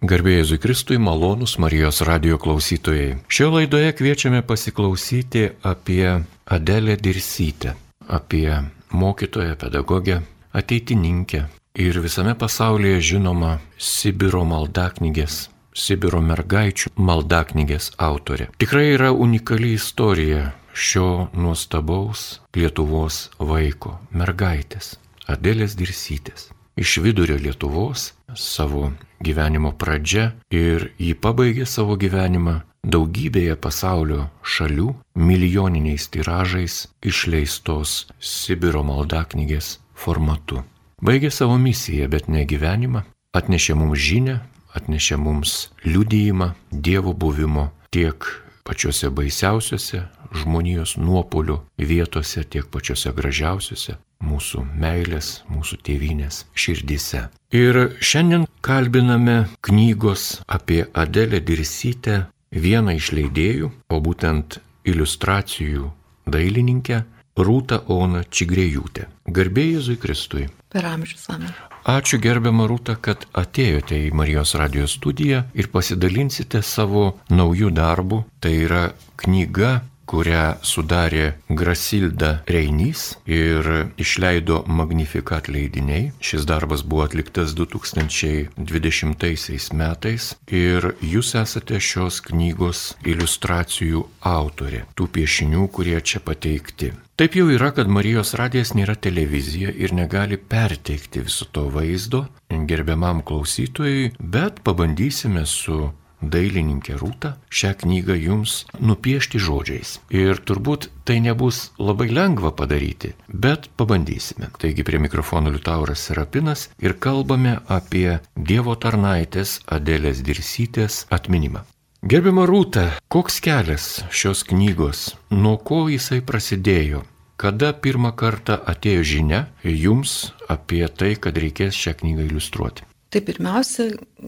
Garbėjai Jėzui Kristui malonus Marijos radio klausytojai. Šioje laidoje kviečiame pasiklausyti apie Adelę Dirsytę, apie mokytoją, pedagogę, ateitininkę ir visame pasaulyje žinoma Sibiro maldaknygės, Sibiro mergaičių maldaknygės autorė. Tikrai yra unikali istorija šio nuostabaus Lietuvos vaiko, mergaitės, Adelės Dirsytės iš vidurio Lietuvos savo gyvenimo pradžia ir jį pabaigė savo gyvenimą daugybėje pasaulio šalių milijoniniais tiražais išleistos Sibiro maldaknygės formatu. Baigė savo misiją, bet ne gyvenimą, atnešė mums žinę, atnešė mums liudyjimą Dievo buvimo tiek pačiuose baisiausiuose žmonijos nuopolių vietose, tiek pačiuose gražiausiuose mūsų meilės, mūsų tėvynės širdise. Ir šiandien kalbiname knygos apie Adelę Dirsytę vieną iš leidėjų, o būtent iliustracijų dailininkę Rūta Ona Čigrėjūtė. Garbėjai Jėzui Kristui. Per amžius amen. Ačiū gerbiamą Rūtą, kad atėjote į Marijos radijos studiją ir pasidalinsite savo naujų darbų. Tai yra knyga kurią sudarė Grasilda Reinys ir išleido Magnificat leidiniai. Šis darbas buvo atliktas 2020 metais ir jūs esate šios knygos iliustracijų autorė, tų piešinių, kurie čia pateikti. Taip jau yra, kad Marijos radijas nėra televizija ir negali perteikti viso to vaizdo gerbiamam klausytojui, bet pabandysime su dailininkė Rūta šią knygą jums nupiešti žodžiais. Ir turbūt tai nebus labai lengva padaryti, bet pabandysime. Taigi prie mikrofono Liutauras Serapinas ir kalbame apie Dievo tarnaitės Adelės Dirsytės atminimą. Gerbima Rūta, koks kelias šios knygos, nuo ko jisai prasidėjo? Kada pirmą kartą atėjo žinia jums apie tai, kad reikės šią knygą iliustruoti? Tai pirmiausia,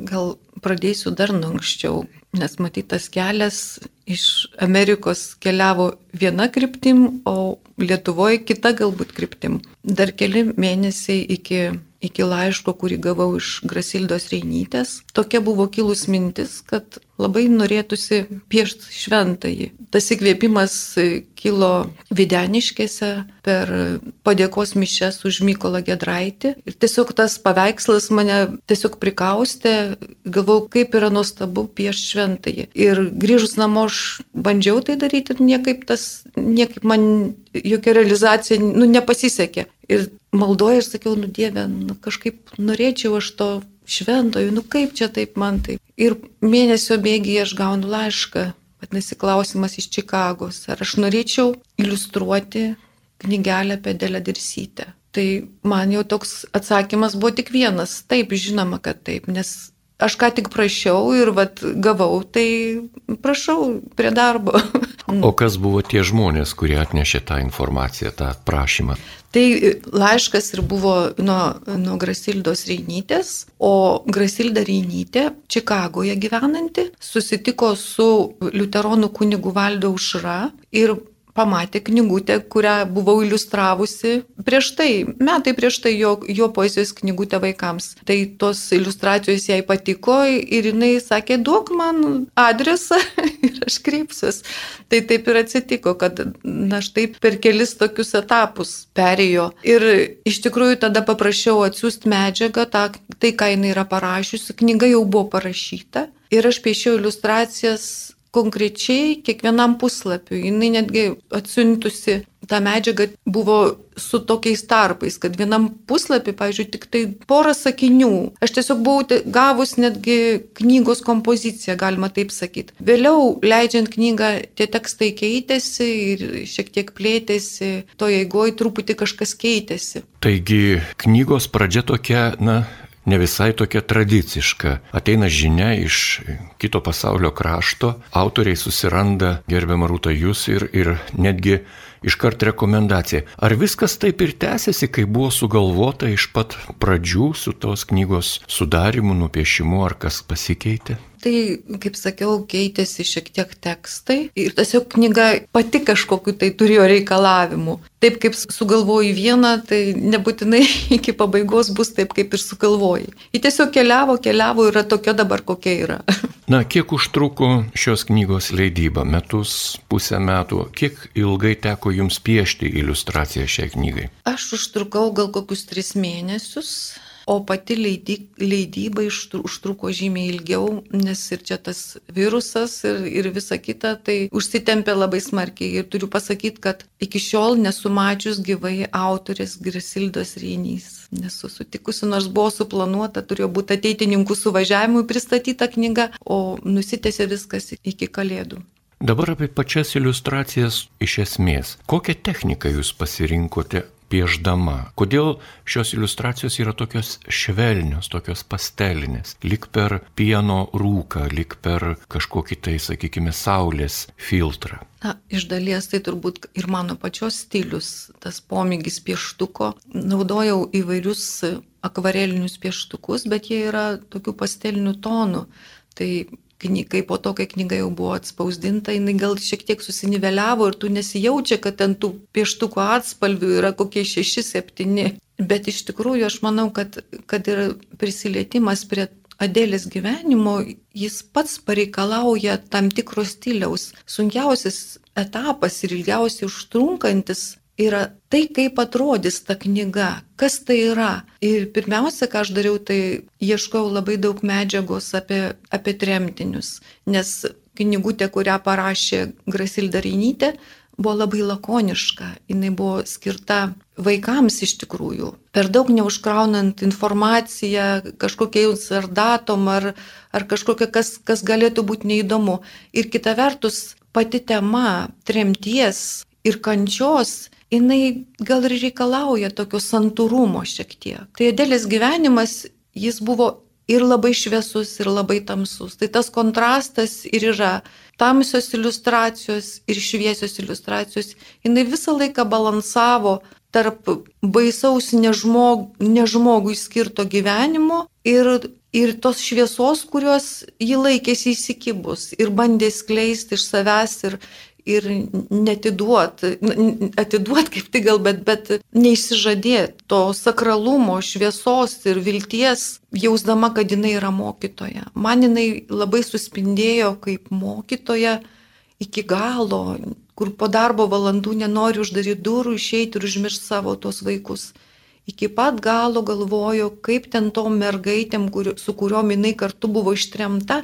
gal pradėsiu dar nuo anksčiau, nes matytas kelias iš Amerikos keliavo viena kryptim, o Lietuvoje kita galbūt kryptim. Dar keli mėnesiai iki iki laiško, kurį gavau iš Grasildos Reinytės. Tokia buvo kilus mintis, kad labai norėtųsi piešti šventąjį. Tas įkvėpimas kilo Videniškėse per padėkos mišes už Mykolą Gedraitį. Ir tiesiog tas paveikslas mane tiesiog prikaustė, galvau, kaip yra nuostabu piešti šventąjį. Ir grįžus namo aš bandžiau tai daryti ir niekaip tas, niekaip man jokia realizacija nu, nepasisekė. Ir maldoju ir sakiau, nu Dieve, nu, kažkaip norėčiau aš to šventojų, nu kaip čia taip man taip. Ir mėnesio bėgyje aš gaunu laišką, vadinasi klausimas iš Čikagos, ar aš norėčiau iliustruoti knygelę apie Delę Dirsytę. Tai man jau toks atsakymas buvo tik vienas, taip, žinoma, kad taip, nes aš ką tik prašiau ir vat, gavau, tai prašau prie darbo. O kas buvo tie žmonės, kurie atnešė tą informaciją, tą prašymą? Tai laiškas ir buvo nuo, nuo Grasildos Reinytės, o Grasilda Reinytė, Čikagoje gyvenanti, susitiko su Liuteronų kunigu Valdo Užra ir pamatė knygutę, kurią buvau iliustravusi prieš tai, metai prieš tai jo, jo poezijos knygutę vaikams. Tai tos iliustracijos jai patiko ir jinai sakė, duok man adresą ir aš kreipsiuos. Tai taip ir atsitiko, kad na štai per kelis tokius etapus perėjo. Ir iš tikrųjų tada paprašiau atsiųsti medžiagą, tą, tai ką jinai yra parašiusi, knyga jau buvo parašyta. Ir aš piešiau iliustracijas konkrečiai kiekvienam puslapiu. Jis netgi atsiuntusi tą medžiagą buvo su tokiais tarpais, kad vienam puslapį, pavyzdžiui, tik tai porą sakinių. Aš tiesiog buvau gavus netgi knygos kompoziciją, galima taip sakyti. Vėliau, leidžiant knygą, tie tekstai keitėsi ir šiek tiek plėtėsi, to eigoje truputį kažkas keitėsi. Taigi knygos pradžia tokia, na, ne visai tokia tradiciška. Ateina žinia iš kito pasaulio krašto, autoriai susiranda gerbiamą rūtą jūs ir, ir netgi iškart rekomendacija. Ar viskas taip ir tęsiasi, kai buvo sugalvota iš pat pradžių su tos knygos sudarimu, nupiešimu, ar kas pasikeitė? Tai, kaip sakiau, keitėsi šiek tiek tekstai ir tiesiog knyga pati kažkokiu tai turėjo reikalavimų. Taip kaip sugalvoji vieną, tai nebūtinai iki pabaigos bus taip, kaip ir sugalvoji. Ji tiesiog keliavo, keliavo ir yra tokia dabar, kokia yra. Na, kiek užtruko šios knygos leidyba? Metus, pusę metų? Kiek ilgai teko jums piešti iliustraciją šiai knygai? Aš užtrukau gal kokius tris mėnesius. O pati leidy, leidyba užtruko žymiai ilgiau, nes ir čia tas virusas ir, ir visa kita, tai užsitempė labai smarkiai. Ir turiu pasakyti, kad iki šiol nesu mačius gyvai autorės Grisildos Reinys. Nesu sutikusi, nors buvo suplanuota, turėjo būti ateitininkų suvažiavimui pristatyta knyga, o nusitėsi viskas iki kalėdų. Dabar apie pačias iliustracijas iš esmės. Kokią techniką jūs pasirinkote pieždama. Kodėl šios iliustracijos yra tokios švelnios, tokios pastelinės, lik per pieno rūką, lik per kažkokį tai, sakykime, saulės filtrą. Na, iš dalies tai turbūt ir mano pačios stilius, tas pomėgis pieštuko. Naudojau įvairius akvarelinius pieštukus, bet jie yra tokių pastelinių tonų. Tai kai po to, kai knyga jau buvo atspausdinta, jinai gal šiek tiek susiniveliavo ir tu nesijaučia, kad ten tų pieštukų atspalvių yra kokie šeši, septyni. Bet iš tikrųjų aš manau, kad, kad ir prisilietimas prie Adėlės gyvenimo, jis pats pareikalauja tam tikros stiliaus. Sunkiausias etapas ir ilgiausiai užtrunkantis yra tai, kaip atrodys ta knyga, kas tai yra. Ir pirmiausia, ką aš dariau, tai ieškojau labai daug medžiagos apie, apie tremtinius, nes knygutė, kurią parašė Grasilda Reinytė, buvo labai lakoniška, jinai buvo skirta vaikams iš tikrųjų, per daug neužkraunant informaciją kažkokiais ar datom, ar, ar kažkokia, kas, kas galėtų būti neįdomu. Ir kita vertus, pati tema tremties ir kančios jinai gal ir reikalauja tokio santūrumo šiek tiek. Tai Adėlės gyvenimas, jis buvo ir labai šviesus, ir labai tamsus. Tai tas kontrastas ir yra tamsios iliustracijos ir šviesios iliustracijos. Jinai visą laiką balansavo tarp baisaus nežmog, nežmogui skirto gyvenimo ir, ir tos šviesos, kurios jį laikėsi įsikibus ir bandė skleisti iš savęs ir, ir netiduot, atiduot kaip tai gal, bet, bet neišsižadėti to sakralumo, šviesos ir vilties, jausdama, kad jinai yra mokytoja. Man jinai labai suspindėjo kaip mokytoja iki galo, kur po darbo valandų nenori uždaryti durų, išeiti ir užmiršti savo tos vaikus. Iki pat galo galvoju, kaip ten tom mergaitėm, kur, su kuriuom jinai kartu buvo ištremta,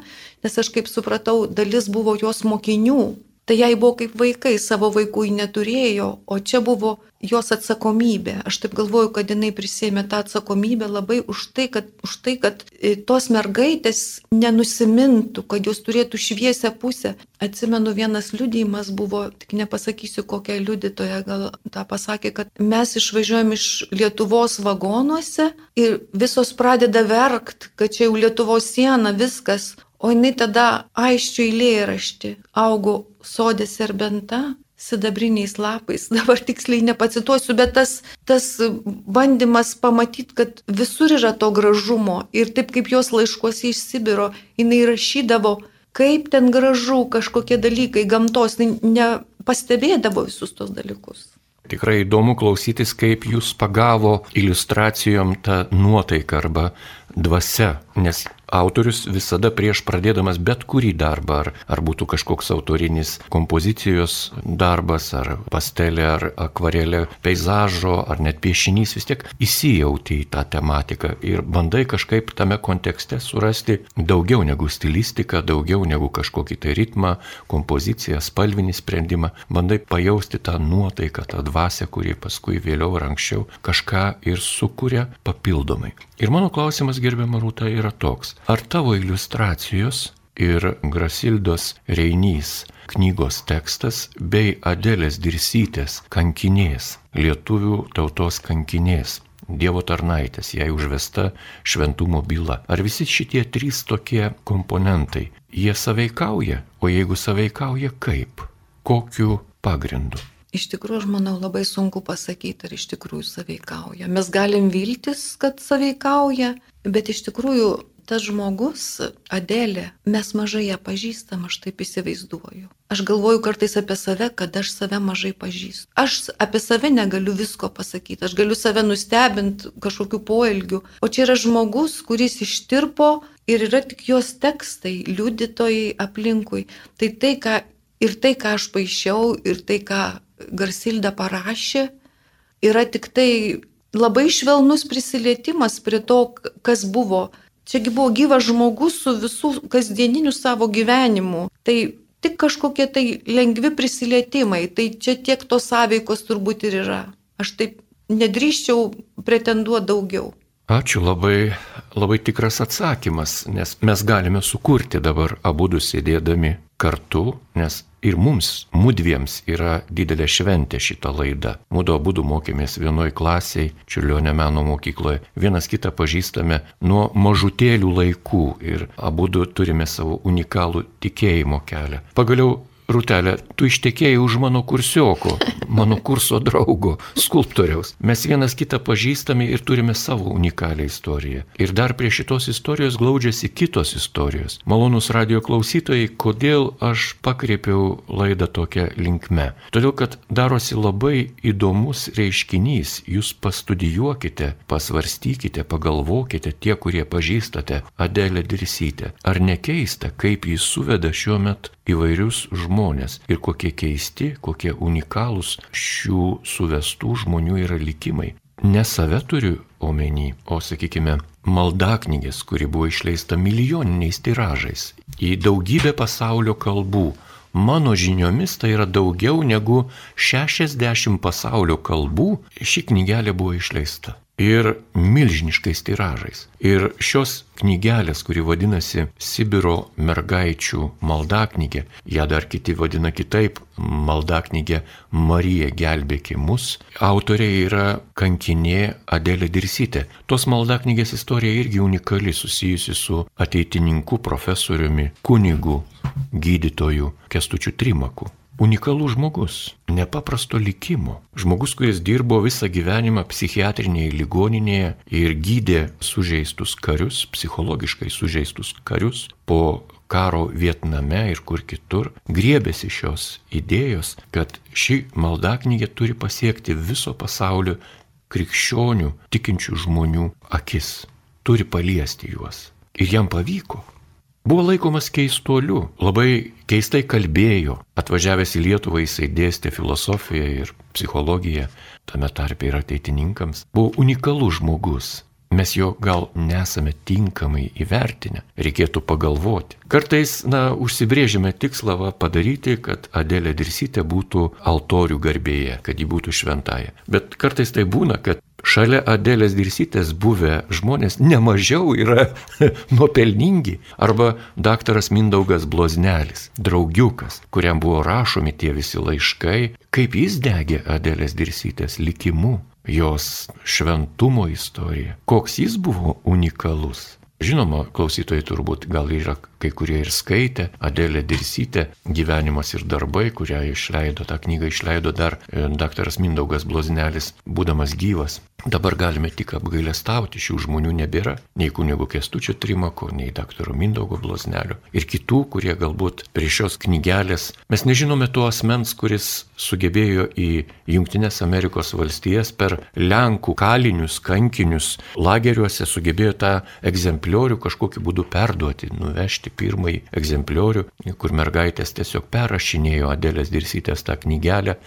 nes aš kaip supratau, dalis buvo jos mokinių, Tai jai buvo kaip vaikai, savo vaikų ji neturėjo, o čia buvo jos atsakomybė. Aš taip galvoju, kad jinai prisėmė tą atsakomybę labai už tai, kad, už tai, kad e, tos mergaitės nenusimintų, kad jos turėtų šviesę pusę. Atsimenu, vienas liudijimas buvo, tik nepasakysiu kokią liudytoją, gal tą pasakė, kad mes išvažiuojam iš Lietuvos vagonuose ir visos pradeda verkt, kad čia jau Lietuvos siena, viskas, O jinai tada aiškiai eilėrašti augo sodė serbenta, sidabriniais lapais. Dabar tiksliai nepacituosiu, bet tas, tas bandymas pamatyti, kad visur yra to gražumo ir taip kaip jos laiškuose iš Sibiro, jinai rašydavo, kaip ten gražu kažkokie dalykai gamtos, nepastebėdavo visus tos dalykus. Tikrai įdomu klausytis, kaip jūs pagavo iliustracijom tą nuotaiką arba dvasia, nes autorius visada prieš pradėdamas bet kurį darbą, ar, ar būtų kažkoks autorinis kompozicijos darbas, ar pastelė, ar akvarelė peizažo, ar net piešinys, vis tiek įsijauti į tą tematiką ir bandai kažkaip tame kontekste surasti daugiau negu stilistiką, daugiau negu kažkokį tai ritmą, kompoziciją, spalvinį sprendimą, bandai pajausti tą nuotaiką, tą dvasę, kuri paskui vėliau ar anksčiau kažką ir sukuria papildomai. Ir mano klausimas, gerbiama Rūta, yra toks. Ar tavo iliustracijos ir Grasildos Reinys knygos tekstas bei Adelės Dirsytės kankinės, lietuvių tautos kankinės, Dievo tarnaitės, jai užvesta šventumo byla. Ar visi šitie trys tokie komponentai, jie saveikauja, o jeigu saveikauja kaip, kokiu pagrindu? Iš tikrųjų, aš manau, labai sunku pasakyti, ar iš tikrųjų saveikauja. Mes galim viltis, kad saveikauja, bet iš tikrųjų tas žmogus, Adelė, mes mažai ją pažįstam, aš taip įsivaizduoju. Aš galvoju kartais apie save, kad aš save mažai pažįstu. Aš apie save negaliu visko pasakyti, aš galiu save nustebinti kažkokiu poelgiu. O čia yra žmogus, kuris ištirpo ir yra tik jos tekstai, liudytojai aplinkui. Tai tai, ką, ir tai, ką aš paaišiau, ir tai, ką Garsilda parašė, yra tik tai labai švelnus prisilietimas prie to, kas buvo Čiagi buvo gyvas žmogus su visų kasdieniniu savo gyvenimu. Tai tik kažkokie tai lengvi prisilietimai, tai čia tiek tos sąveikos turbūt ir yra. Aš taip nedrįščiau pretenduoti daugiau. Ačiū labai, labai tikras atsakymas, nes mes galime sukurti dabar abu du sėdėdami kartu, nes ir mums, mudviems, yra didelė šventė šitą laidą. Mūdu abu mokėmės vienoj klasiai, Čiurlionė meno mokykloje, vienas kitą pažįstame nuo mažutėlių laikų ir abu turime savo unikalų tikėjimo kelią. Pagaliau Rutelė, tu ištekėjai už mano kursioko, mano kurso draugo, skulptoriaus. Mes vienas kitą pažįstame ir turime savo unikalią istoriją. Ir dar prie šitos istorijos glaudžiasi kitos istorijos. Malonus radio klausytojai, kodėl aš pakreipiau laidą tokią linkme? Todėl, kad darosi labai įdomus reiškinys. Jūs pastudijuokite, pasvarstykite, pagalvokite tie, kurie pažįstate Adelę Dirsytę. Ar nekeista, kaip jis suveda šiuo metu įvairius žmonės ir kokie keisti, kokie unikalūs šių suvestų žmonių yra likimai. Ne save turiu omeny, o sakykime, maldaknygės, kuri buvo išleista milijoniniais tiražais į daugybę pasaulio kalbų. Mano žiniomis tai yra daugiau negu 60 pasaulio kalbų ši knygelė buvo išleista ir milžiniškais tiražais. Ir šios knygelės, kuri vadinasi Sibiro mergaičių maldaknygė, ją dar kiti vadina kitaip - maldaknygė Marija gelbėki mus, autorė yra kankinė Adelė Dirsytė. Tos maldaknygės istorija irgi unikali susijusi su ateitininku profesoriumi, kunigu, gydytoju Kestučiu Trimaku unikalus žmogus, nepaprasto likimo. Žmogus, kuris dirbo visą gyvenimą psichiatrinėje ligoninėje ir gydė sužeistus karius, psichologiškai sužeistus karius po karo Vietname ir kur kitur, griebėsi šios idėjos, kad ši maldaknygė turi pasiekti viso pasaulio krikščionių, tikinčių žmonių akis, turi paliesti juos. Ir jam pavyko. Buvo laikomas keistuoliu, labai keistai kalbėjo. Atvažiavęs į Lietuvą jisai dėstė filosofiją ir psichologiją, tame tarpe ir ateitininkams. Buvo unikalus žmogus. Mes jo gal nesame tinkamai įvertinę, reikėtų pagalvoti. Kartais, na, užsibrėžime tikslą va, padaryti, kad Adelė Dirsytė būtų altorių garbėje, kad ji būtų šventaja. Bet kartais tai būna, kad šalia Adelės Dirsytės buvę žmonės nemažiau yra nuopelningi. Arba daktaras Mindaugas Bloznelis, draugiukas, kuriam buvo rašomi tie visi laiškai, kaip jis degė Adelės Dirsytės likimu, jos šventumo istorija, koks jis buvo unikalus. Žinoma, klausytojai turbūt gal yra kai kurie ir skaitė, Adelė Dirsytė, gyvenimas ir darbai, kurią išleido, tą knygą išleido dar e, daktaras Mindaugas Bloznelis, būdamas gyvas. Dabar galime tik apgailestauti, šių žmonių nebėra, nei kunigo Kestučio Trimako, nei daktaro Mindaugo Bloznelio ir kitų, kurie galbūt prie šios knygelės, mes nežinome to asmens, kuris sugebėjo į Junktinės Amerikos valstijas per Lenkų kalinius, kankinius lageriuose, sugebėjo tą egzempliorių kažkokiu būdu perduoti, nuvežti pirmąjį egzempliorių, kur mergaitės tiesiog perrašinėjo Adelės Dirsytės tą knygelę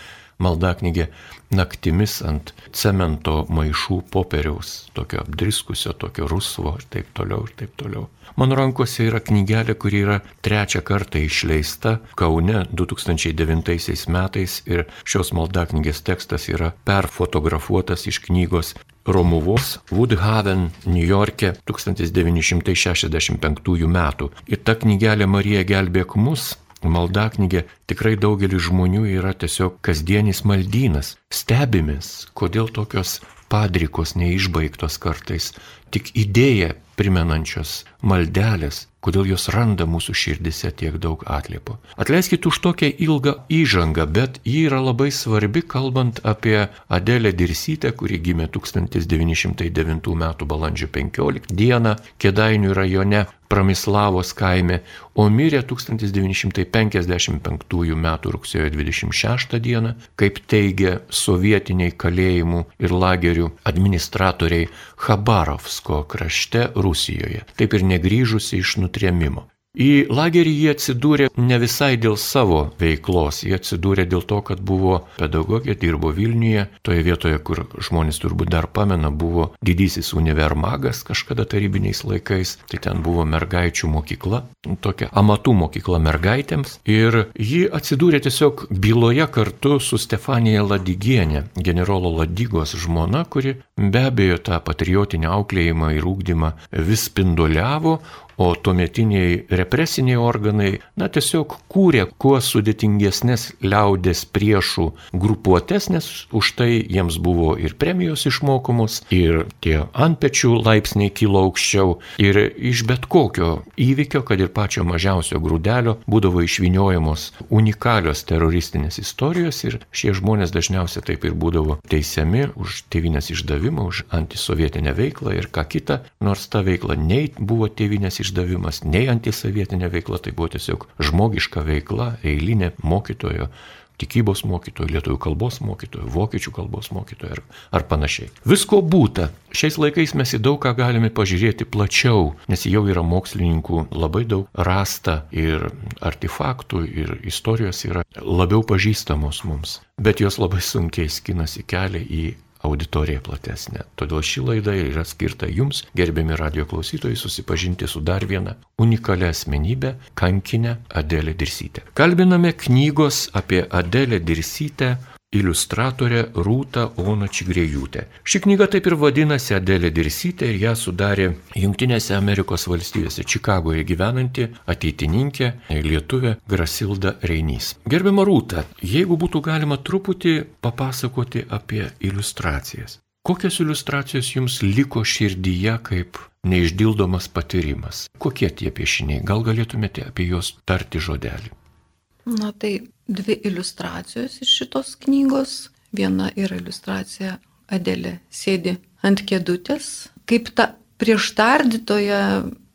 maldaknygė naktimis ant cemento maišų popieriaus, tokio apdriskusio, tokio rusvo ir taip toliau ir taip toliau. Mano rankose yra knygelė, kuri yra trečią kartą išleista Kaune 2009 metais ir šios maldaknygės tekstas yra perfotografuotas iš knygos Romuvos Woodhaven, New York'e 1965 metų. Ir ta knygelė Marija gelbėk mus maldaknygė tikrai daugelis žmonių yra tiesiog kasdienis maldynas. Stebimės, kodėl tokios padrikos, neišbaigtos kartais, tik idėja primenančios maldelės, kodėl jos randa mūsų širdise tiek daug atliepo. Atleiskit už tokią ilgą įžangą, bet ji yra labai svarbi, kalbant apie Adelę Dirsytę, kuri gimė 1909 m. balandžio 15 d. Kedainių rajone Pramislavos kaime, o mirė 1955 m. rugsėjo 26 d., kaip teigia sovietiniai kalėjimų ir lagerių administratoriai Khabarovsko krašte Rusijoje, taip ir negrįžusi iš nutrėmimo. Į lagerį jie atsidūrė ne visai dėl savo veiklos, jie atsidūrė dėl to, kad buvo pedagogė, dirbo Vilniuje, toje vietoje, kur žmonės turbūt dar pamena, buvo didysis univermagas kažkada tarybiniais laikais, tai ten buvo mergaičių mokykla, tokia amatų mokykla mergaitėms. Ir ji atsidūrė tiesiog byloje kartu su Stefanija Ladigienė, generolo Ladigos žmona, kuri be abejo tą patriotinį auklėjimą ir ūkdymą vis spinduliavo, o tuometiniai represiniai organai, na, tiesiog kūrė kuo sudėtingesnės liaudės priešų grupuotės, nes už tai jiems buvo ir premijos išmokomos, ir tie antpečių laipsniai kilo aukščiau, ir iš bet kokio įvykio, kad ir pačio mažiausio grūdelio, būdavo išviniojamos unikalios teroristinės istorijos ir šie žmonės dažniausiai taip ir būdavo teisiami už tėvinės išdavimą, už antisovietinę veiklą ir ką kitą, nors ta veikla nei buvo tėvinės išdavimas, išdavimas, nei antisovietinė veikla, tai buvo tiesiog žmogiška veikla, eilinė mokytojo, tikybos mokytojo, lietuvių kalbos mokytojo, vokiečių kalbos mokytojo ar, ar panašiai. Visko būta. Šiais laikais mes į daug ką galime pažiūrėti plačiau, nes jau yra mokslininkų labai daug rasta ir artefaktų, ir istorijos yra labiau pažįstamos mums, bet jos labai sunkiai skinasi kelią į auditorija platesnė. Todėl ši laida yra skirta jums, gerbiami radio klausytojai, susipažinti su dar viena unikalia asmenybė - kankinė Adelė Dirsytė. Kalbiname knygos apie Adelę Dirsytę iliustratorė Rūta Ona Čigrėjūtė. Ši knyga taip ir vadinasi Adelė Dirsytė ir ją sudarė Junktinėse Amerikos valstijose Čikagoje gyvenanti ateitininkė lietuvė Grasilda Reinys. Gerbiama Rūta, jeigu būtų galima truputį papasakoti apie iliustracijas. Kokios iliustracijos jums liko širdyje kaip neišdildomas patyrimas? Kokie tie piešiniai? Gal galėtumėte apie juos tarti žodelį? Na tai dvi iliustracijos iš šitos knygos. Viena yra iliustracija Adelė sėdi ant kėdutės, kaip ta prieštardytoja,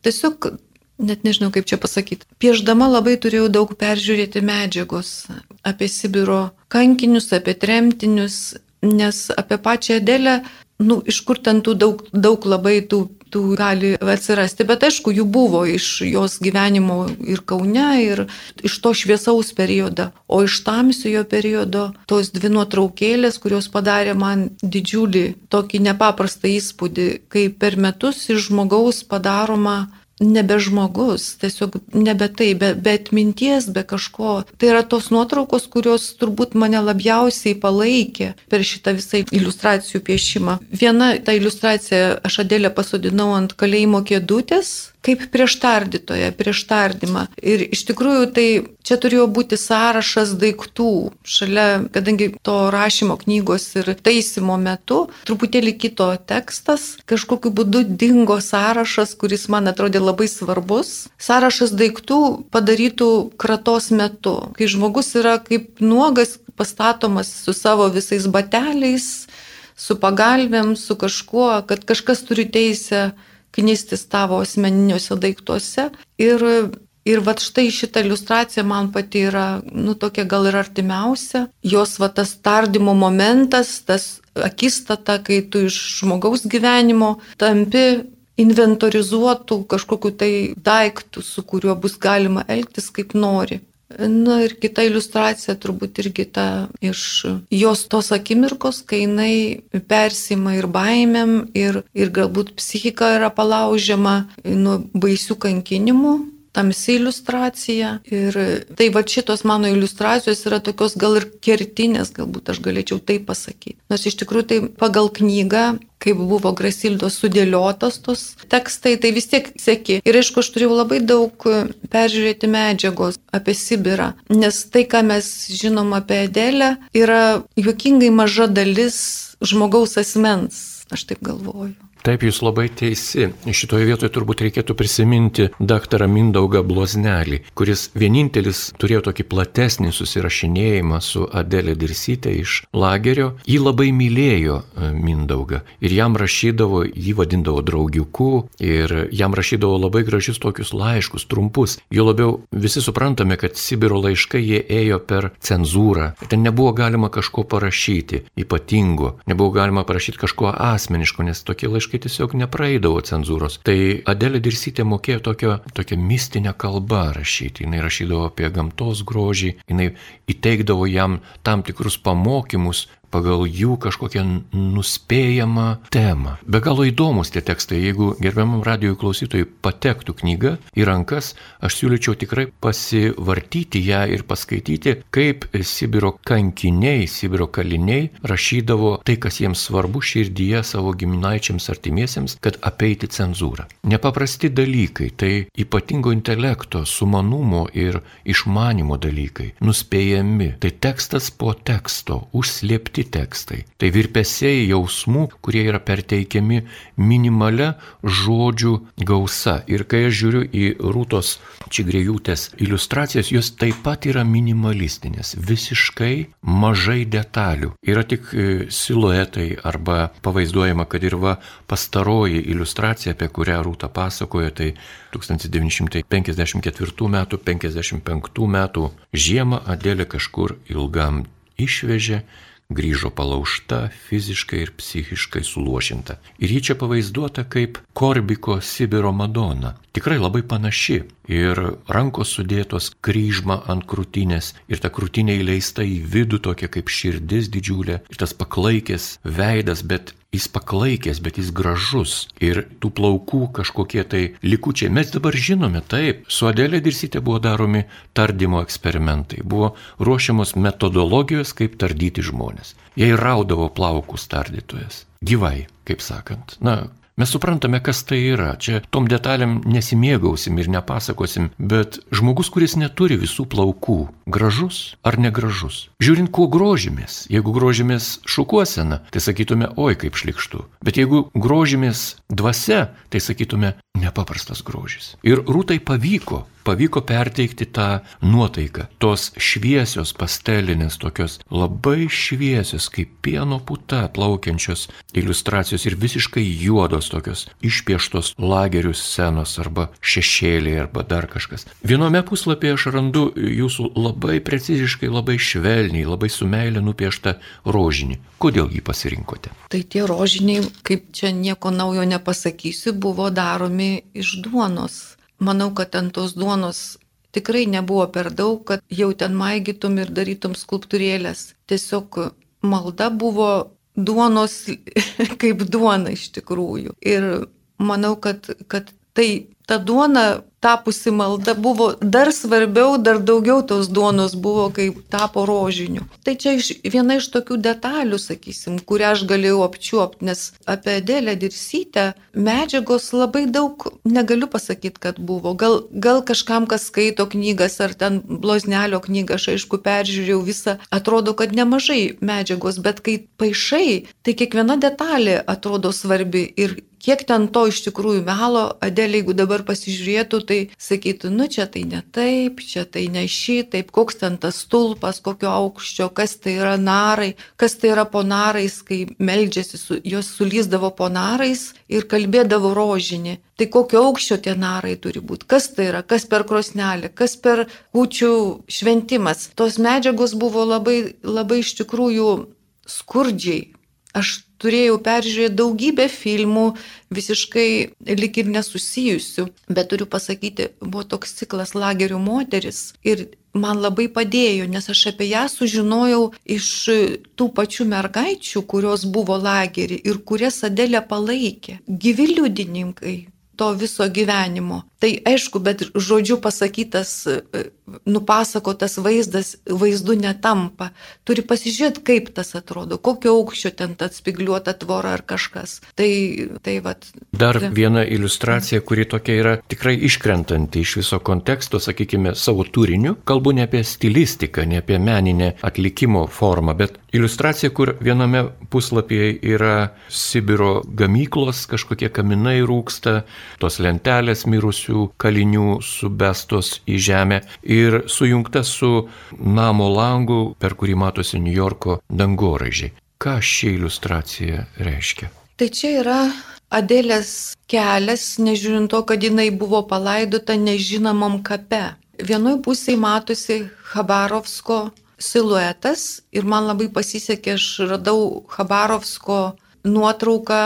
tiesiog, net nežinau kaip čia pasakyti, pieždama labai turėjau daug peržiūrėti medžiagos apie Sibiro kankinius, apie tremtinius, nes apie pačią Adelę, nu, iš kur ten tų daug, daug labai tų tų gali atsirasti, bet aišku, jų buvo iš jos gyvenimo ir Kaune, ir iš to šviesaus periodo, o iš tamsiojo periodo tos dvi nuotraukėlės, kurios padarė man didžiulį tokį nepaprastą įspūdį, kai per metus iš žmogaus padaroma nebe žmogus, tiesiog nebe tai, be, be atminties, be kažko. Tai yra tos nuotraukos, kurios turbūt mane labiausiai palaikė per šitą visą iliustracijų piešimą. Viena ta iliustracija aš Adėlę pasodinau ant kalėjimo kėdutės kaip prieštardytoje, prieštardymą. Ir iš tikrųjų tai čia turėjo būti sąrašas daiktų. Šalia, kadangi to rašymo knygos ir taisymo metu truputėlį kito tekstas, kažkokiu būdu dingo sąrašas, kuris man atrodė labai svarbus. Sąrašas daiktų padarytų kratos metu, kai žmogus yra kaip nuogas pastatomas su savo visais bateliais, su pagalbėm, su kažkuo, kad kažkas turi teisę knistis tavo asmeniniuose daiktuose. Ir, ir va štai šita iliustracija man pati yra, nu, tokia gal ir artimiausia. Jos va tas tardymo momentas, tas akistata, kai tu iš žmogaus gyvenimo tampi inventorizuotų kažkokiu tai daiktų, su kuriuo bus galima elgtis kaip nori. Na ir kita iliustracija turbūt irgi ta iš jos tos akimirkos, kai jinai persima ir baimėm, ir, ir galbūt psichika yra palaužiama nuo baisių kankinimų. Tamsi iliustracija. Ir tai va šitos mano iliustracijos yra tokios gal ir kertinės, galbūt aš galėčiau tai pasakyti. Nors iš tikrųjų tai pagal knygą kaip buvo Grasildos sudėliotos tos tekstai, tai vis tiek sėki. Ir aišku, aš turėjau labai daug peržiūrėti medžiagos apie Sibirą, nes tai, ką mes žinom apie Edelę, yra juokingai maža dalis žmogaus asmens, aš taip galvoju. Taip, jūs labai teisi. Šitoje vietoje turbūt reikėtų prisiminti daktarą Mindaugą Bloznelį, kuris vienintelis turėjo tokį platesnį susirašinėjimą su Adelė Dirsytė iš lagerio. Jį labai mylėjo e, Mindaugą ir jam rašydavo, jį vadindavo draugiuku ir jam rašydavo labai gražius tokius laiškus, trumpus. Jo labiau visi suprantame, kad Sibiro laiškai jie ėjo per cenzūrą. Ten nebuvo galima kažko parašyti ypatingo, nebuvo galima parašyti kažko asmeniško, nes tokie laiškai praktiškai tiesiog nepraeidavo cenzūros. Tai Adelė Dirsytė mokėjo tokio, tokią mistinę kalbą rašyti. Jis rašydavo apie gamtos grožį, jinai įteikdavo jam tam tikrus pamokymus, pagal jų kažkokią nuspėjamą temą. Be galo įdomus tie tekstai. Jeigu gerbiamam radijų klausytojui patektų knyga į rankas, aš siūlyčiau tikrai pasivartyti ją ir paskaityti, kaip Sibiro kankiniai, Sibiro kaliniai rašydavo tai, kas jiems svarbu širdyje savo giminaičiams artimiesiems, kad apeiti cenzūrą. Nepaprasti dalykai, tai ypatingo intelekto, sumanumo ir išmanimo dalykai, nuspėjami, tai tekstas po teksto, užslėpti tekstai. Tai virpesiai jausmų, kurie yra perteikiami minimalia žodžių gausa. Ir kai aš žiūriu į Rūtos Čigrėjūtės iliustracijas, jos taip pat yra minimalistinės, visiškai mažai detalių. Yra tik e, siluetai arba pavaizduojama, kad ir va pastaroji iliustracija, apie kurią Rūta pasakojo, tai 1954 m. 55 m. žiemą Adėlė kažkur ilgam išvežė grįžo palaužta, fiziškai ir psichiškai suluošinta. Ir ji čia pavaizduota kaip Korbiko Sibiro Madona. Tikrai labai panaši. Ir rankos sudėtos kryžma ant krūtinės. Ir ta krūtinė įleista į vidų tokia kaip širdis didžiulė. Ir tas paklaikęs veidas, bet jis paklaikęs, bet jis gražus. Ir tų plaukų kažkokie tai likučiai. Mes dabar žinome, taip, su Adelė Dirsytė buvo daromi tardymo eksperimentai. Buvo ruošiamos metodologijos, kaip tardyti žmonės. Jei raudavo plaukus tardytojas. Gyvai, kaip sakant. Na, Mes suprantame, kas tai yra. Čia tom detalėm nesimėgausim ir nepasakosim, bet žmogus, kuris neturi visų plaukų, gražus ar negražus. Žiūrint, kuo grožimės. Jeigu grožimės šukuosena, tai sakytume, oi kaip šlikštu. Bet jeigu grožimės dvasia, tai sakytume, nepaprastas grožis. Ir rūtai pavyko pavyko perteikti tą nuotaiką. Tos šviesios pastelinės, tokios labai šviesios, kaip pieno puta plaukiančios iliustracijos ir visiškai juodos tokios išpieštos lagerių scenos arba šešėliai arba dar kažkas. Viename puslapyje aš randu jūsų labai preciziškai, labai švelniai, labai su meilė nupieštą rožinį. Kodėl jį pasirinkote? Tai tie rožiniai, kaip čia nieko naujo nepasakysiu, buvo daromi iš duonos manau, kad ant tos duonos tikrai nebuvo per daug, kad jau ten maigytum ir darytum skulptūrėlės. Tiesiog malda buvo duonos kaip duona iš tikrųjų. Ir manau, kad, kad tai ta duona tapusi malda buvo dar svarbiau, dar daugiau tos duonos buvo, kai tapo rožiniu. Tai čia iš, viena iš tokių detalių, sakysim, kurią aš galėjau apčiuopti, nes apie Dėlę Dirsytę medžiagos labai daug negaliu pasakyti, kad buvo. Gal, gal kažkam, kas skaito knygas ar ten bloznelio knygą, aš aišku peržiūrėjau visą, atrodo, kad nemažai medžiagos, bet kai paaišai, tai kiekviena detalė atrodo svarbi ir kiek ten to iš tikrųjų melo, Adelė, jeigu dabar pasižiūrėtų, tai sakytų, nu čia tai ne taip, čia tai ne šitaip, koks ten tas stulpas, kokio aukščio, kas tai yra narai, kas tai yra po narais, kai meldžiasi, su, jos sulyzdavo po narais ir kalbėdavo rožinį. Tai kokio aukščio tie narai turi būti, kas tai yra, kas per krosnelį, kas per kūčių šventimas. Tos medžiagos buvo labai, labai iš tikrųjų skurdžiai. Aš turėjau peržiūrėti daugybę filmų, visiškai lik ir nesusijusių, bet turiu pasakyti, buvo toks ciklas Lagerių moteris ir man labai padėjo, nes aš apie ją sužinojau iš tų pačių mergaičių, kurios buvo lagerį ir kurias Adelė palaikė. Gyvi liudininkai to viso gyvenimo. Tai aišku, bet žodžiu pasakytas, nupasakotas vaizdas vaizdu netampa. Turi pasižiūrėti, kaip tas atrodo, kokio aukščio ten ta spigliuota tvora ar kažkas. Tai, tai vat. Dar viena iliustracija, kuri tokia yra tikrai iškrentanti iš viso konteksto, sakykime, savo turiniu. Kalbu ne apie stilistiką, ne apie meninę atlikimo formą, bet iliustracija, kur viename puslapyje yra Sibiro gamyklos, kažkokie kaminai rūksta, tos lentelės mirusių kalinių subestos į žemę ir sujungta su namo langu, per kurį matosi New Yorko dangoraižiai. Ką ši iliustracija reiškia? Tai čia yra Adėlės kelias, nežiūrint to, kad jinai buvo palaidota nežinomam kape. Vienoje pusėje matosi Habarovsko siluetas ir man labai pasisekė, aš radau Habarovsko nuotrauką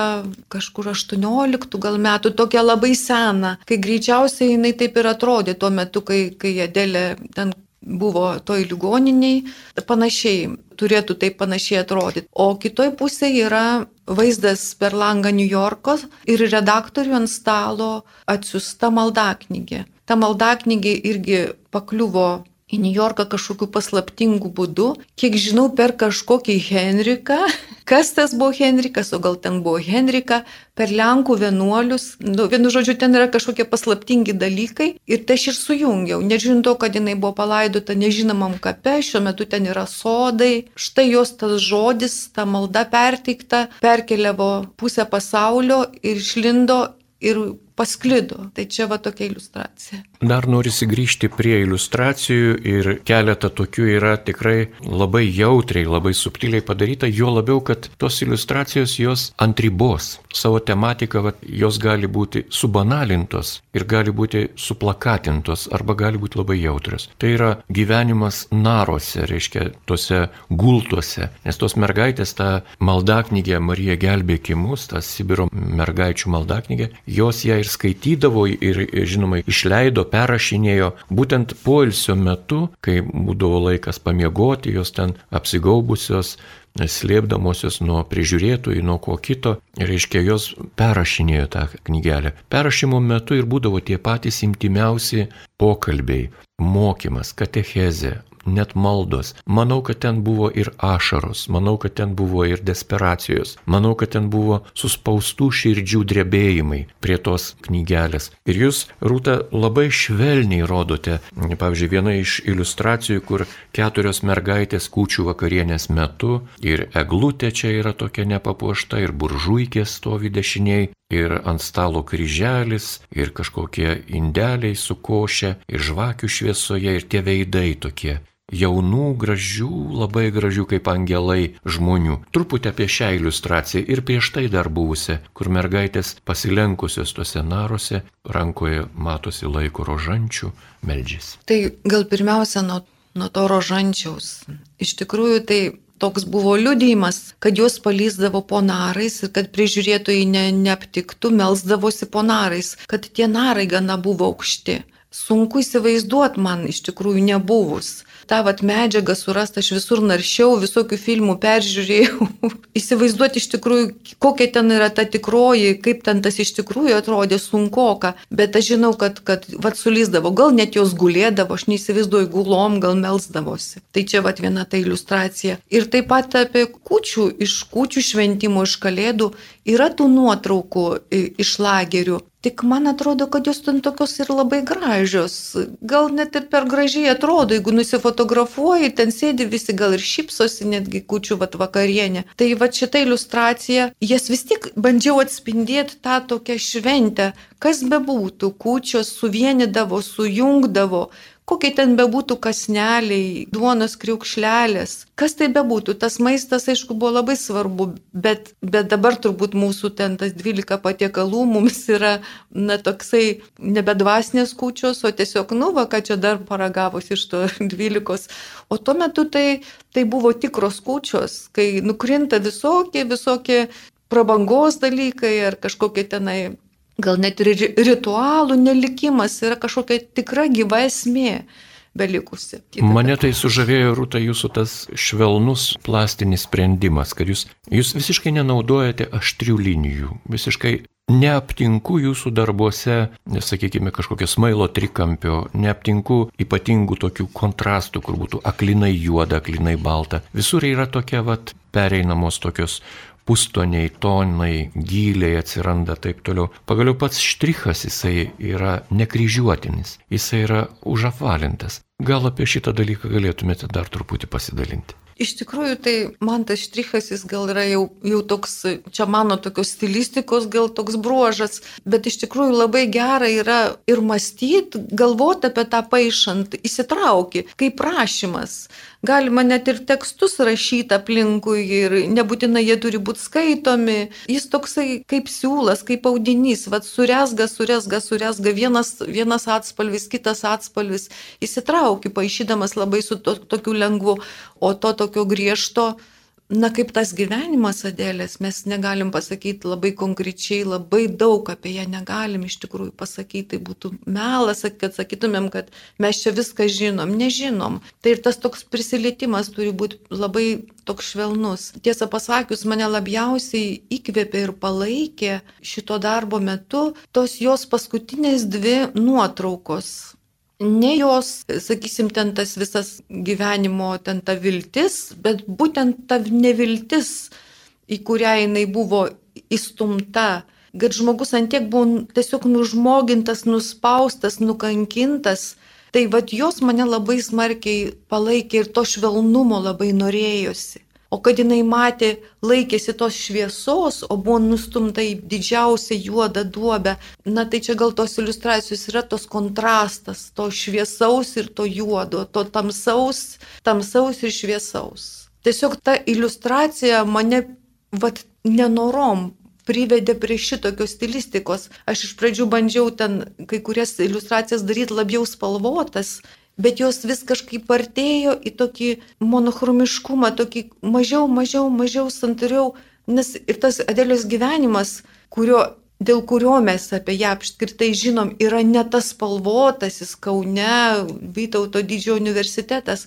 kažkur 18 gal metų, tokia labai sena, kai greičiausiai jinai taip ir atrodė tuo metu, kai, kai Adelė ten buvo toj ligoniniai, panašiai, turėtų taip panašiai atrodyti. O kitoj pusėje yra vaizdas per langą New Yorko ir redaktorių ant stalo atsiusta maldaknygė. Ta maldaknygė irgi pakliuvo į New Yorką kažkokiu paslaptingu būdu, kiek žinau, per kažkokį Henriką. Kas tas buvo Henrikas, o gal ten buvo Henrika, per Lenkų vienuolius. Nu, vienu žodžiu, ten yra kažkokie paslaptingi dalykai ir tai aš ir sujungiau. Nežinau to, kad jinai buvo palaidota nežinomam kape, šiuo metu ten yra sodai. Štai jos tas žodis, ta malda perteikta, perkeliavo pusę pasaulio ir išlindo ir pasklido. Tai čia va tokia iliustracija. Dar norisi grįžti prie iliustracijų ir keletą tokių yra tikrai labai jautriai, labai subtiliai padaryta, jo labiau, kad tos iliustracijos jos ant ribos. Savo tematiką, vat, jos gali būti subanalintos ir gali būti suplakatintos arba gali būti labai jautrios. Tai yra gyvenimas narose, reiškia, tose gultuose, nes tos mergaitės, ta maldaknygė Marija gelbėkimus, ta Sibiro mergaičių maldaknygė, jos ją ir skaitydavo ir, žinoma, išleido, perrašinėjo būtent poilsio metu, kai būdavo laikas pamiegoti, jos ten apsigaubusios, slėpdamosios nuo prižiūrėtojų, nuo ko kito, reiškia, jos perrašinėjo tą knygelę. Perrašymo metu ir būdavo tie patys intimiausi pokalbiai, mokymas, katechezė, net maldos. Manau, kad ten buvo ir ašaros, manau, kad ten buvo ir desperacijos, manau, kad ten buvo suspaustų širdžių drebėjimai prie tos knygelės. Ir jūs, Rūta, labai švelniai rodote, pavyzdžiui, viena iš iliustracijų, kur keturios mergaitės kūčių vakarienės metu ir eglutė čia yra tokia nepapuošta ir buržuikė stovi dešiniai. Ir ant stalo kryželis, ir kažkokie indeliai su koše, ir žvakių šviesoje, ir tie veidai tokie jaunų, gražių, labai gražių kaip angelai žmonių. Truputį apie šią iliustraciją ir prieš tai dar buvusią, kur mergaitės pasilenkusios tuose naruose, rankoje matosi laiko rožančių, meldžiasi. Tai gal pirmiausia nuo, nuo to rožančiaus. Iš tikrųjų tai toks buvo liudijimas, kad juos palyzdavo po narais ir kad prižiūrėtojai ne, neaptiktų, melzdavosi po narais, kad tie narai gana buvo aukšti. Sunku įsivaizduoti man iš tikrųjų nebuvus tą vat medžiagą surasti, aš visur naršiau, visokių filmų peržiūrėjau, įsivaizduoti iš tikrųjų, kokia ten yra ta tikroji, kaip ten tas iš tikrųjų atrodė sunkoka, bet aš žinau, kad, kad vat sulyzdavo, gal net jos gulėdavo, aš neįsivaizduoju, gulom gal melsdavosi. Tai čia vat viena ta iliustracija. Ir taip pat apie kučių, iš kučių šventimų, iš kalėdų yra tų nuotraukų iš lagerių. Tik man atrodo, kad jos ten tokios ir labai gražios. Gal net ir per gražiai atrodo, jeigu nusifotografuoji, ten sėdi visi gal ir šypsosi, netgi kučių vat vakarienė. Tai va šitą iliustraciją, jas vis tik bandžiau atspindėti tą tokią šventę, kas bebūtų, kučios suvienydavo, sujungdavo, kokie ten bebūtų kasneliai, duonos kriukšlelės, kas tai bebūtų, tas maistas, aišku, buvo labai svarbu, bet, bet dabar turbūt mūsų ten tas 12 patiekalų mums yra, na, toksai nebedvasinės kūčios, o tiesiog, nu, va, ką čia dar paragavus iš to 12. O tuo metu tai, tai buvo tikros kūčios, kai nukrinta visokie, visokie prabangos dalykai ar kažkokie tenai gal net ir ritualų nelikimas yra kažkokia tikra gyva esmė belikusi. Mane tai sužavėjo rūta jūsų tas švelnus plastinis sprendimas, kad jūs, jūs visiškai nenaudojate aštrių linijų, visiškai neaptinku jūsų darbuose, sakykime, kažkokio smailo trikampio, neaptinku ypatingų tokių kontrastų, kur būtų aklinai juoda, aklinai balta. Visur yra tokia vat pereinamos tokios pustoniai, tonai, gyliai atsiranda taip toliau. Pagaliau pats štrichas jisai yra nekryžiuotinis, jisai yra užapvalintas. Gal apie šitą dalyką galėtumėte dar truputį pasidalinti? Iš tikrųjų, tai man tas štrichas jis gal yra jau, jau toks, čia mano tokios stilistikos gal toks bruožas, bet iš tikrųjų labai gera yra ir mąstyti, galvoti apie tą paaišant, įsitraukti, kaip prašymas. Galima net ir tekstus rašyti aplinkui ir nebūtinai jie turi būti skaitomi. Jis toksai kaip siūlas, kaip audinys, vad suresga, suresga, suresga, vienas, vienas atspalvis, kitas atspalvis. Įsitrauki, paaišydamas labai su to, tokiu lengvu, o to tokio griežto Na kaip tas gyvenimas Adėlės, mes negalim pasakyti labai konkrečiai, labai daug apie ją negalim iš tikrųjų pasakyti, tai būtų melas, kad sakytumėm, kad mes čia viską žinom, nežinom. Tai ir tas toks prisilietimas turi būti labai toks švelnus. Tiesą pasakius, mane labiausiai įkvėpė ir palaikė šito darbo metu tos jos paskutinės dvi nuotraukos ne jos, sakysim, ten tas visas gyvenimo, ten ta viltis, bet būtent ta neviltis, į kurią jinai buvo įstumta, kad žmogus antiek buvo tiesiog nužmogintas, nuspaustas, nukankintas. Tai vad jos mane labai smarkiai palaikė ir to švelnumo labai norėjosi. O kad jinai matė, laikėsi tos šviesos, o buvo nustumta į didžiausią juodą duobę, na tai čia gal tos iliustracijos yra tos kontrastas, to šviesaus ir to juodo, to tamsaus, tamsaus ir šviesaus. Tiesiog ta iliustracija mane, vad, nenorom privedė prie šitokios stilistikos. Aš iš pradžių bandžiau ten kai kurias iliustracijas daryti labiau spalvotas, bet jos vis kažkaip artėjo į tokį monochromiškumą, tokį mažiau, mažiau, mažiau santariau, nes ir tas Adelės gyvenimas, kurio, dėl kurio mes apie ją apskritai žinom, yra ne tas spalvotasis Kaune, Vytauto didžiojo universitetas,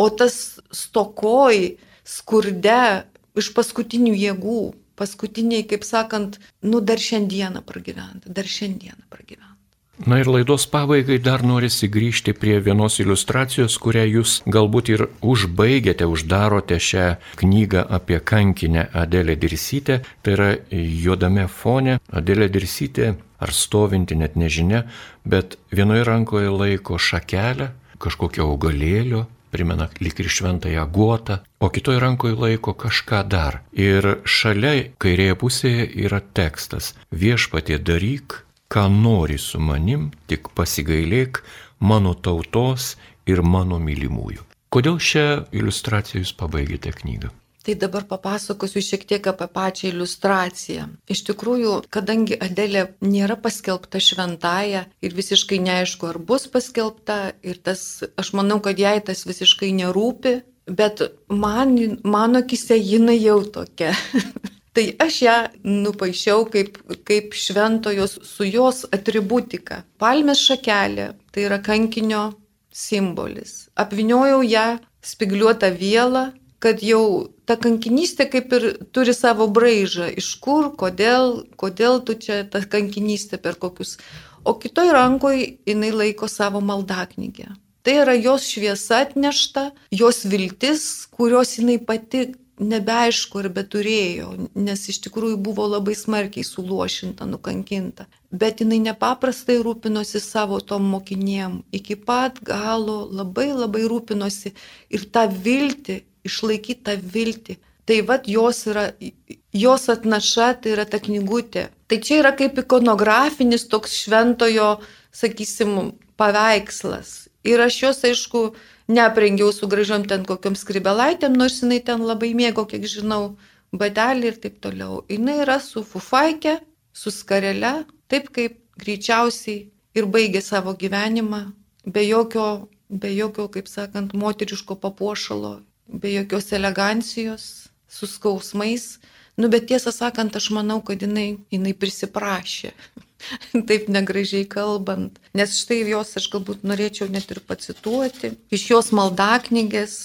o tas stokoj, skurde, iš paskutinių jėgų, paskutiniai, kaip sakant, nu dar šiandieną pragyventi, dar šiandieną pragyventi. Na ir laidos pabaigai dar norisi grįžti prie vienos iliustracijos, kurią jūs galbūt ir užbaigėte, uždarote šią knygą apie kankinę Adelę Dirsytę. Tai yra juodame fone Adelė Dirsytė, ar stovinti net nežinia, bet vienoje rankoje laiko šakelę, kažkokio augalėlio, primena lik ir šventąją guotą, o kitoje rankoje laiko kažką dar. Ir šalia kairėje pusėje yra tekstas Viešpatie daryk, ką nori su manim, tik pasigailėk mano tautos ir mano mylimųjų. Kodėl šią iliustraciją jūs pabaigėte knygą? Tai dabar papasakosiu šiek tiek apie pačią iliustraciją. Iš tikrųjų, kadangi Adelė nėra paskelbta šventąją ir visiškai neaišku, ar bus paskelbta, ir tas, aš manau, kad jai tas visiškai nerūpi, bet man, mano akise jinai jau tokia. Tai aš ją nupaišiau kaip, kaip šventojos su jos atributika. Palmės šakelė, tai yra kankinio simbolis. Apviniojau ją spigliuotą vielą, kad jau ta kankinystė kaip ir turi savo braižą, iš kur, kodėl, kodėl tu čia ta kankinystė per kokius. O kitoj rankoje jinai laiko savo maldaknygę. Tai yra jos šviesa atnešta, jos viltis, kurios jinai pati nebeaišku, ar beturėjo, nes iš tikrųjų buvo labai smarkiai suluošinta, nukankinta. Bet jinai nepaprastai rūpinosi savo tom mokinėm, iki pat galo labai labai rūpinosi ir tą viltį, išlaikyti tą viltį. Tai vad jos yra, jos atnaša, tai yra ta knygutė. Tai čia yra kaip ikonografinis toks šventojo, sakysim, paveikslas. Ir aš jos, aišku, neaprengiau su gražiom ten kokiam skribelaitėm, nors jinai ten labai mėgo, kiek žinau, batelį ir taip toliau. Jis yra su fufaike, su skarele, taip kaip greičiausiai ir baigė savo gyvenimą, be jokio, be jokio, kaip sakant, moteriško papuošalo, be jokios elegancijos, su skausmais. Nu, bet tiesą sakant, aš manau, kad jinai, jinai prisiprašė. taip negražiai kalbant. Nes štai jos aš galbūt norėčiau net ir pacituoti. Iš jos maldaknygės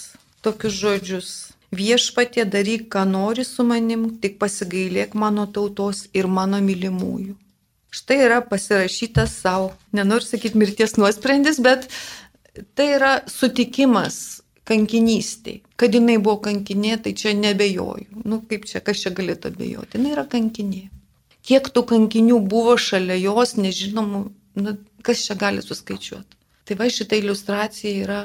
tokius žodžius. viešpatė daryk, ką nori su manim, tik pasigailėk mano tautos ir mano mylimųjų. Štai yra pasirašytas savo, nenoriu sakyti mirties nuosprendis, bet tai yra sutikimas kankinystėj. Kad jinai buvo kankinė, tai čia nebejoju. Nu kaip čia, kas čia galėtų abejoti? Jinai yra kankinė. Kiek tų kankinių buvo šalia jos, nežinomų, nu, kas čia gali suskaičiuoti. Tai va šitą iliustraciją yra,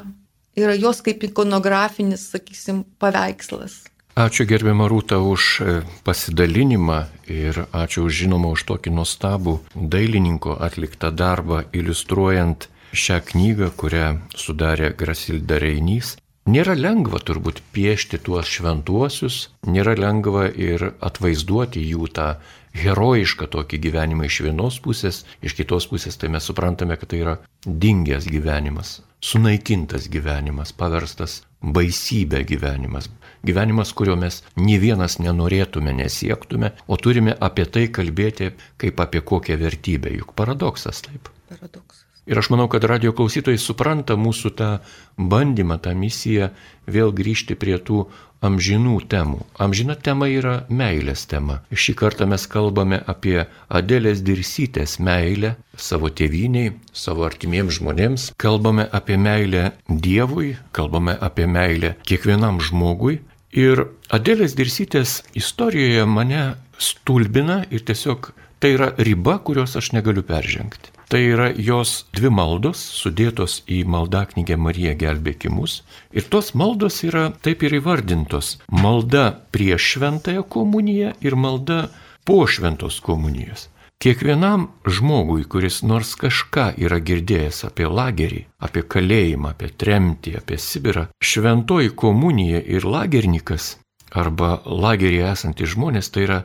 yra jos kaip ikonografinis, sakysim, paveikslas. Ačiū gerbiamą Rūtą už e, pasidalinimą ir ačiū už žinoma už tokį nuostabų dailininko atliktą darbą iliustruojant šią knygą, kurią sudarė Grasilda Reinys. Nėra lengva turbūt piešti tuos šventuosius, nėra lengva ir atvaizduoti jų tą herojišką tokį gyvenimą iš vienos pusės, iš kitos pusės tai mes suprantame, kad tai yra dingęs gyvenimas, sunaikintas gyvenimas, paverstas baisybė gyvenimas, gyvenimas, kurio mes nei vienas nenorėtume, nesiektume, o turime apie tai kalbėti kaip apie kokią vertybę, juk paradoksas taip. Paradoksas. Ir aš manau, kad radio klausytojai supranta mūsų tą bandymą, tą misiją vėl grįžti prie tų amžinų temų. Amžina tema yra meilės tema. Šį kartą mes kalbame apie Adelės dirsytės meilę savo tėviniai, savo artimiems žmonėms. Kalbame apie meilę Dievui, kalbame apie meilę kiekvienam žmogui. Ir Adelės dirsytės istorijoje mane stulbina ir tiesiog tai yra riba, kurios aš negaliu peržengti. Tai yra jos dvi maldos sudėtos į maldaknygę Marija gelbėkimus. Ir tos maldos yra taip ir įvardintos. Malda prieš šventąją komuniją ir malda po šventos komunijos. Kiekvienam žmogui, kuris nors kažką yra girdėjęs apie lagerį, apie kalėjimą, apie tremtį, apie Sibirą, šventoji komunija ir lagernikas arba lageryje esantys žmonės tai yra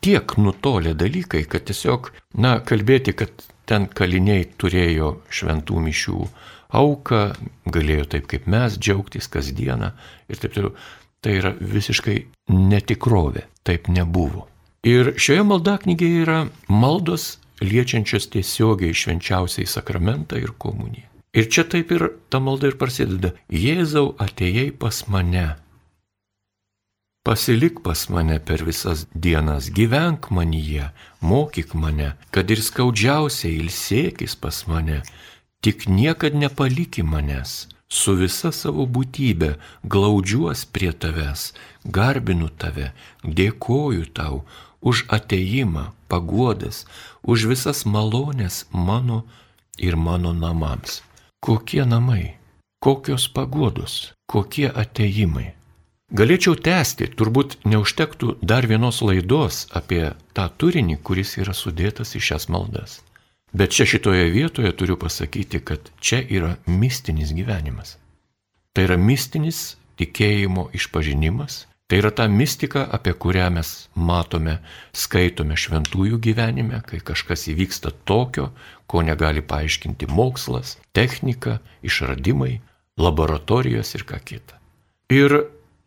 tiek nutolę dalykai, kad tiesiog, na, kalbėti, kad Ten kaliniai turėjo šventų mišių auką, galėjo taip kaip mes džiaugtis kasdieną ir taip toliau. Tai yra visiškai netikrovė, taip nebuvo. Ir šioje maldaknygėje yra maldos liečiančios tiesiogiai švenčiausiai sakramentą ir komuniją. Ir čia taip ir ta malda ir prasideda. Jėzau atėjai pas mane, Pasilik pas mane per visas dienas, gyvenk manyje, mokyk mane, kad ir skaudžiausiai ilsėkis pas mane, tik niekad nepaliki manęs. Su visa savo būtybė glaudžiuos prie tavęs, garbinu tave, dėkoju tau už ateimą, paguodas, už visas malonės mano ir mano namams. Kokie namai, kokios paguodos, kokie ateimai. Galėčiau tęsti, turbūt neužtektų dar vienos laidos apie tą turinį, kuris yra sudėtas į šias maldas. Bet čia šitoje vietoje turiu pasakyti, kad čia yra mistinis gyvenimas. Tai yra mistinis tikėjimo išpažinimas, tai yra ta mistika, apie kurią mes matome, skaitome šventųjų gyvenime, kai kažkas įvyksta tokio, ko negali paaiškinti mokslas, technika, išradimai, laboratorijos ir ką kita. Ir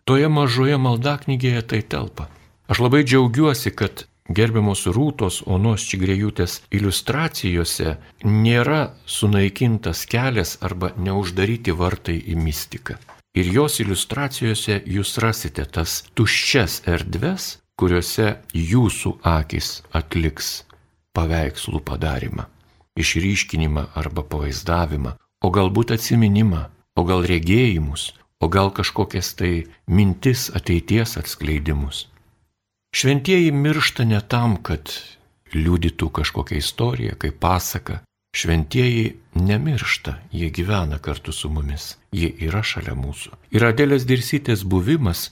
toje mažoje maldaknygėje tai telpa. Aš labai džiaugiuosi, kad gerbiamos rūtos onos čigrėjutės iliustracijose nėra sunaikintas kelias arba neuždaryti vartai į mistiką. Ir jos iliustracijose jūs rasite tas tuščias erdves, kuriuose jūsų akis atliks paveikslų padarimą, išryškinimą arba pavaizdavimą, o galbūt atsiminimą, o gal regėjimus, o gal kažkokias tai mintis ateities atskleidimus. Šventieji miršta ne tam, kad liudytų kažkokią istoriją, kaip pasaka. Šventieji nemiršta, jie gyvena kartu su mumis, jie yra šalia mūsų. Ir Adėlės dirsytės buvimas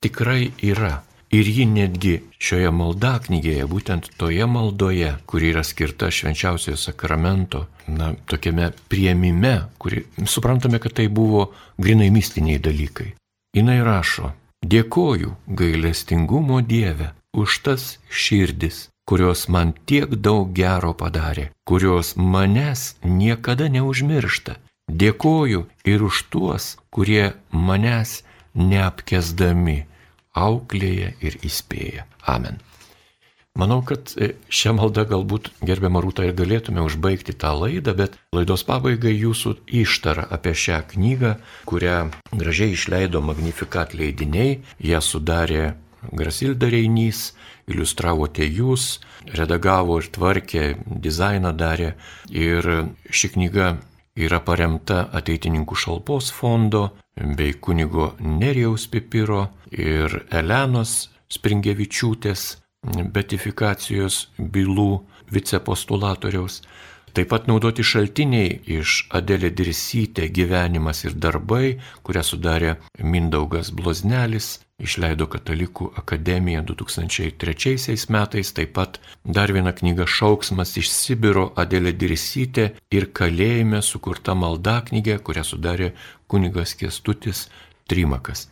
tikrai yra Ir ji netgi šioje maldaknygėje, būtent toje maldoje, kuri yra skirta švenčiausiojo sakramento, na, tokiame prieimime, kuri, suprantame, kad tai buvo grinai mistiniai dalykai. Jis rašo, dėkoju gailestingumo Dieve už tas širdis, kurios man tiek daug gero padarė, kurios manęs niekada neužmiršta. Dėkoju ir už tuos, kurie manęs neapkesdami auklėja ir įspėja. Amen. Manau, kad e, šią maldą galbūt gerbiamą rūtą ir galėtume užbaigti tą laidą, bet laidos pabaigai jūsų ištara apie šią knygą, kurią gražiai išleido Magnificat leidiniai, ją sudarė Grasilda Reinys, iliustravote jūs, redagavo ir tvarkė, dizainą darė ir ši knyga yra paremta ateitininkų šalpos fondo bei kunigo Nerijaus Pipiro ir Elenos Springevičiūtės betifikacijos bylų vicepostulatoriaus. Taip pat naudoti šaltiniai iš Adelė Dirsytė gyvenimas ir darbai, kurią sudarė Mindaugas Bloznelis, išleido Katalikų akademija 2003 metais, taip pat dar viena knyga Šauksmas iš Sibiro Adelė Dirsytė ir kalėjime sukurta malda knygė, kurią sudarė kunigas Kestutis Trimakas.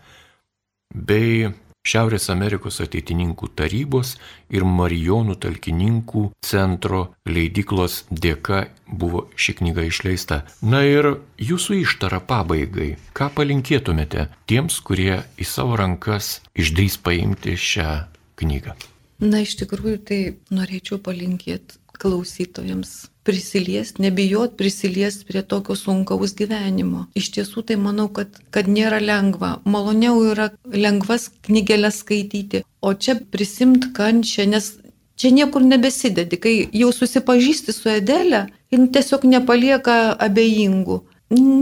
Bei Šiaurės Amerikos ateitininkų tarybos ir Marijonų talkininkų centro leidyklos dėka buvo ši knyga išleista. Na ir jūsų ištara pabaigai, ką palinkėtumėte tiems, kurie į savo rankas išdrys paimti šią knygą? Na, iš tikrųjų, tai norėčiau palinkėti klausytojams prisiliest, nebijot prisiliest prie tokio sunkaus gyvenimo. Iš tiesų tai manau, kad, kad nėra lengva. Maloniau yra lengvas knygelės skaityti, o čia prisimt kančią, nes čia niekur nebesidedi. Kai jau susipažįsti su Edelė, jin tiesiog nepalieka abejingų.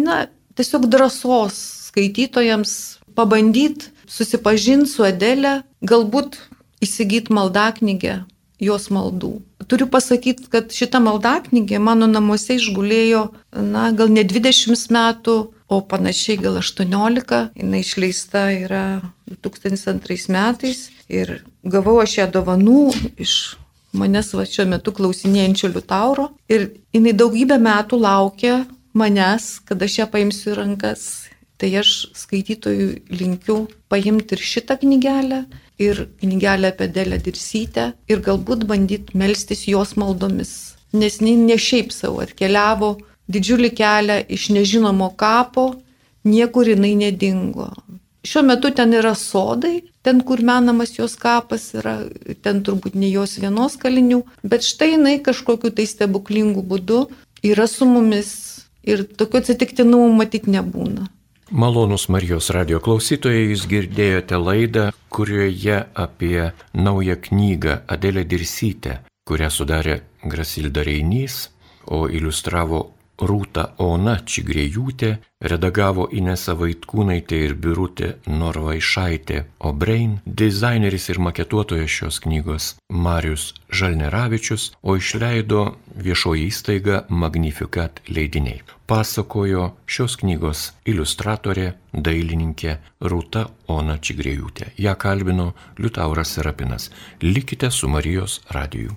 Na, tiesiog drąsos skaitytojams pabandyti susipažinti su Edelė, galbūt įsigyti maldaknygę jos maldų. Turiu pasakyti, kad šita maldaknygė mano namuose išgulėjo, na, gal ne 20 metų, o panašiai gal 18. Jis išleista yra 2002 metais ir gavau aš ją dovanų iš manęs va šiuo metu klausinėjančio Liutauro. Ir jinai daugybę metų laukia manęs, kad aš ją paimsiu į rankas. Tai aš skaitytojui linkiu paimti ir šitą knygelę ir knygelę apie Dėlę Dirsytę ir galbūt bandyti melstis jos maldomis. Nes ne šiaip savo atkeliavo didžiulį kelią iš nežinomo kapo, niekur jinai nedingo. Šiuo metu ten yra sodai, ten kur menamas jos kapas yra, ten turbūt ne jos vienos kalinių, bet štai jinai kažkokiu tai stebuklingu būdu yra su mumis ir tokio atsitiktinumų matyti nebūna. Malonus Marijos radio klausytojai, jūs girdėjote laidą, kurioje apie naują knygą Adelė Dirsytė, kurią sudarė Grasilda Reinys, o iliustravo Rūta Ona Čigrėjūtė, redagavo Inesa Vaitkūnaitė ir Birutė Norvaišaitė Obrein, dizaineris ir maketuotojas šios knygos Marius Žalneravičius, o išleido viešoji įstaiga Magnificat leidiniai. Pasakojo šios knygos iliustratorė, dailininkė Rūta Ona Čigrėjūtė. Ja kalbino Liutauras Serapinas. Likite su Marijos radiju.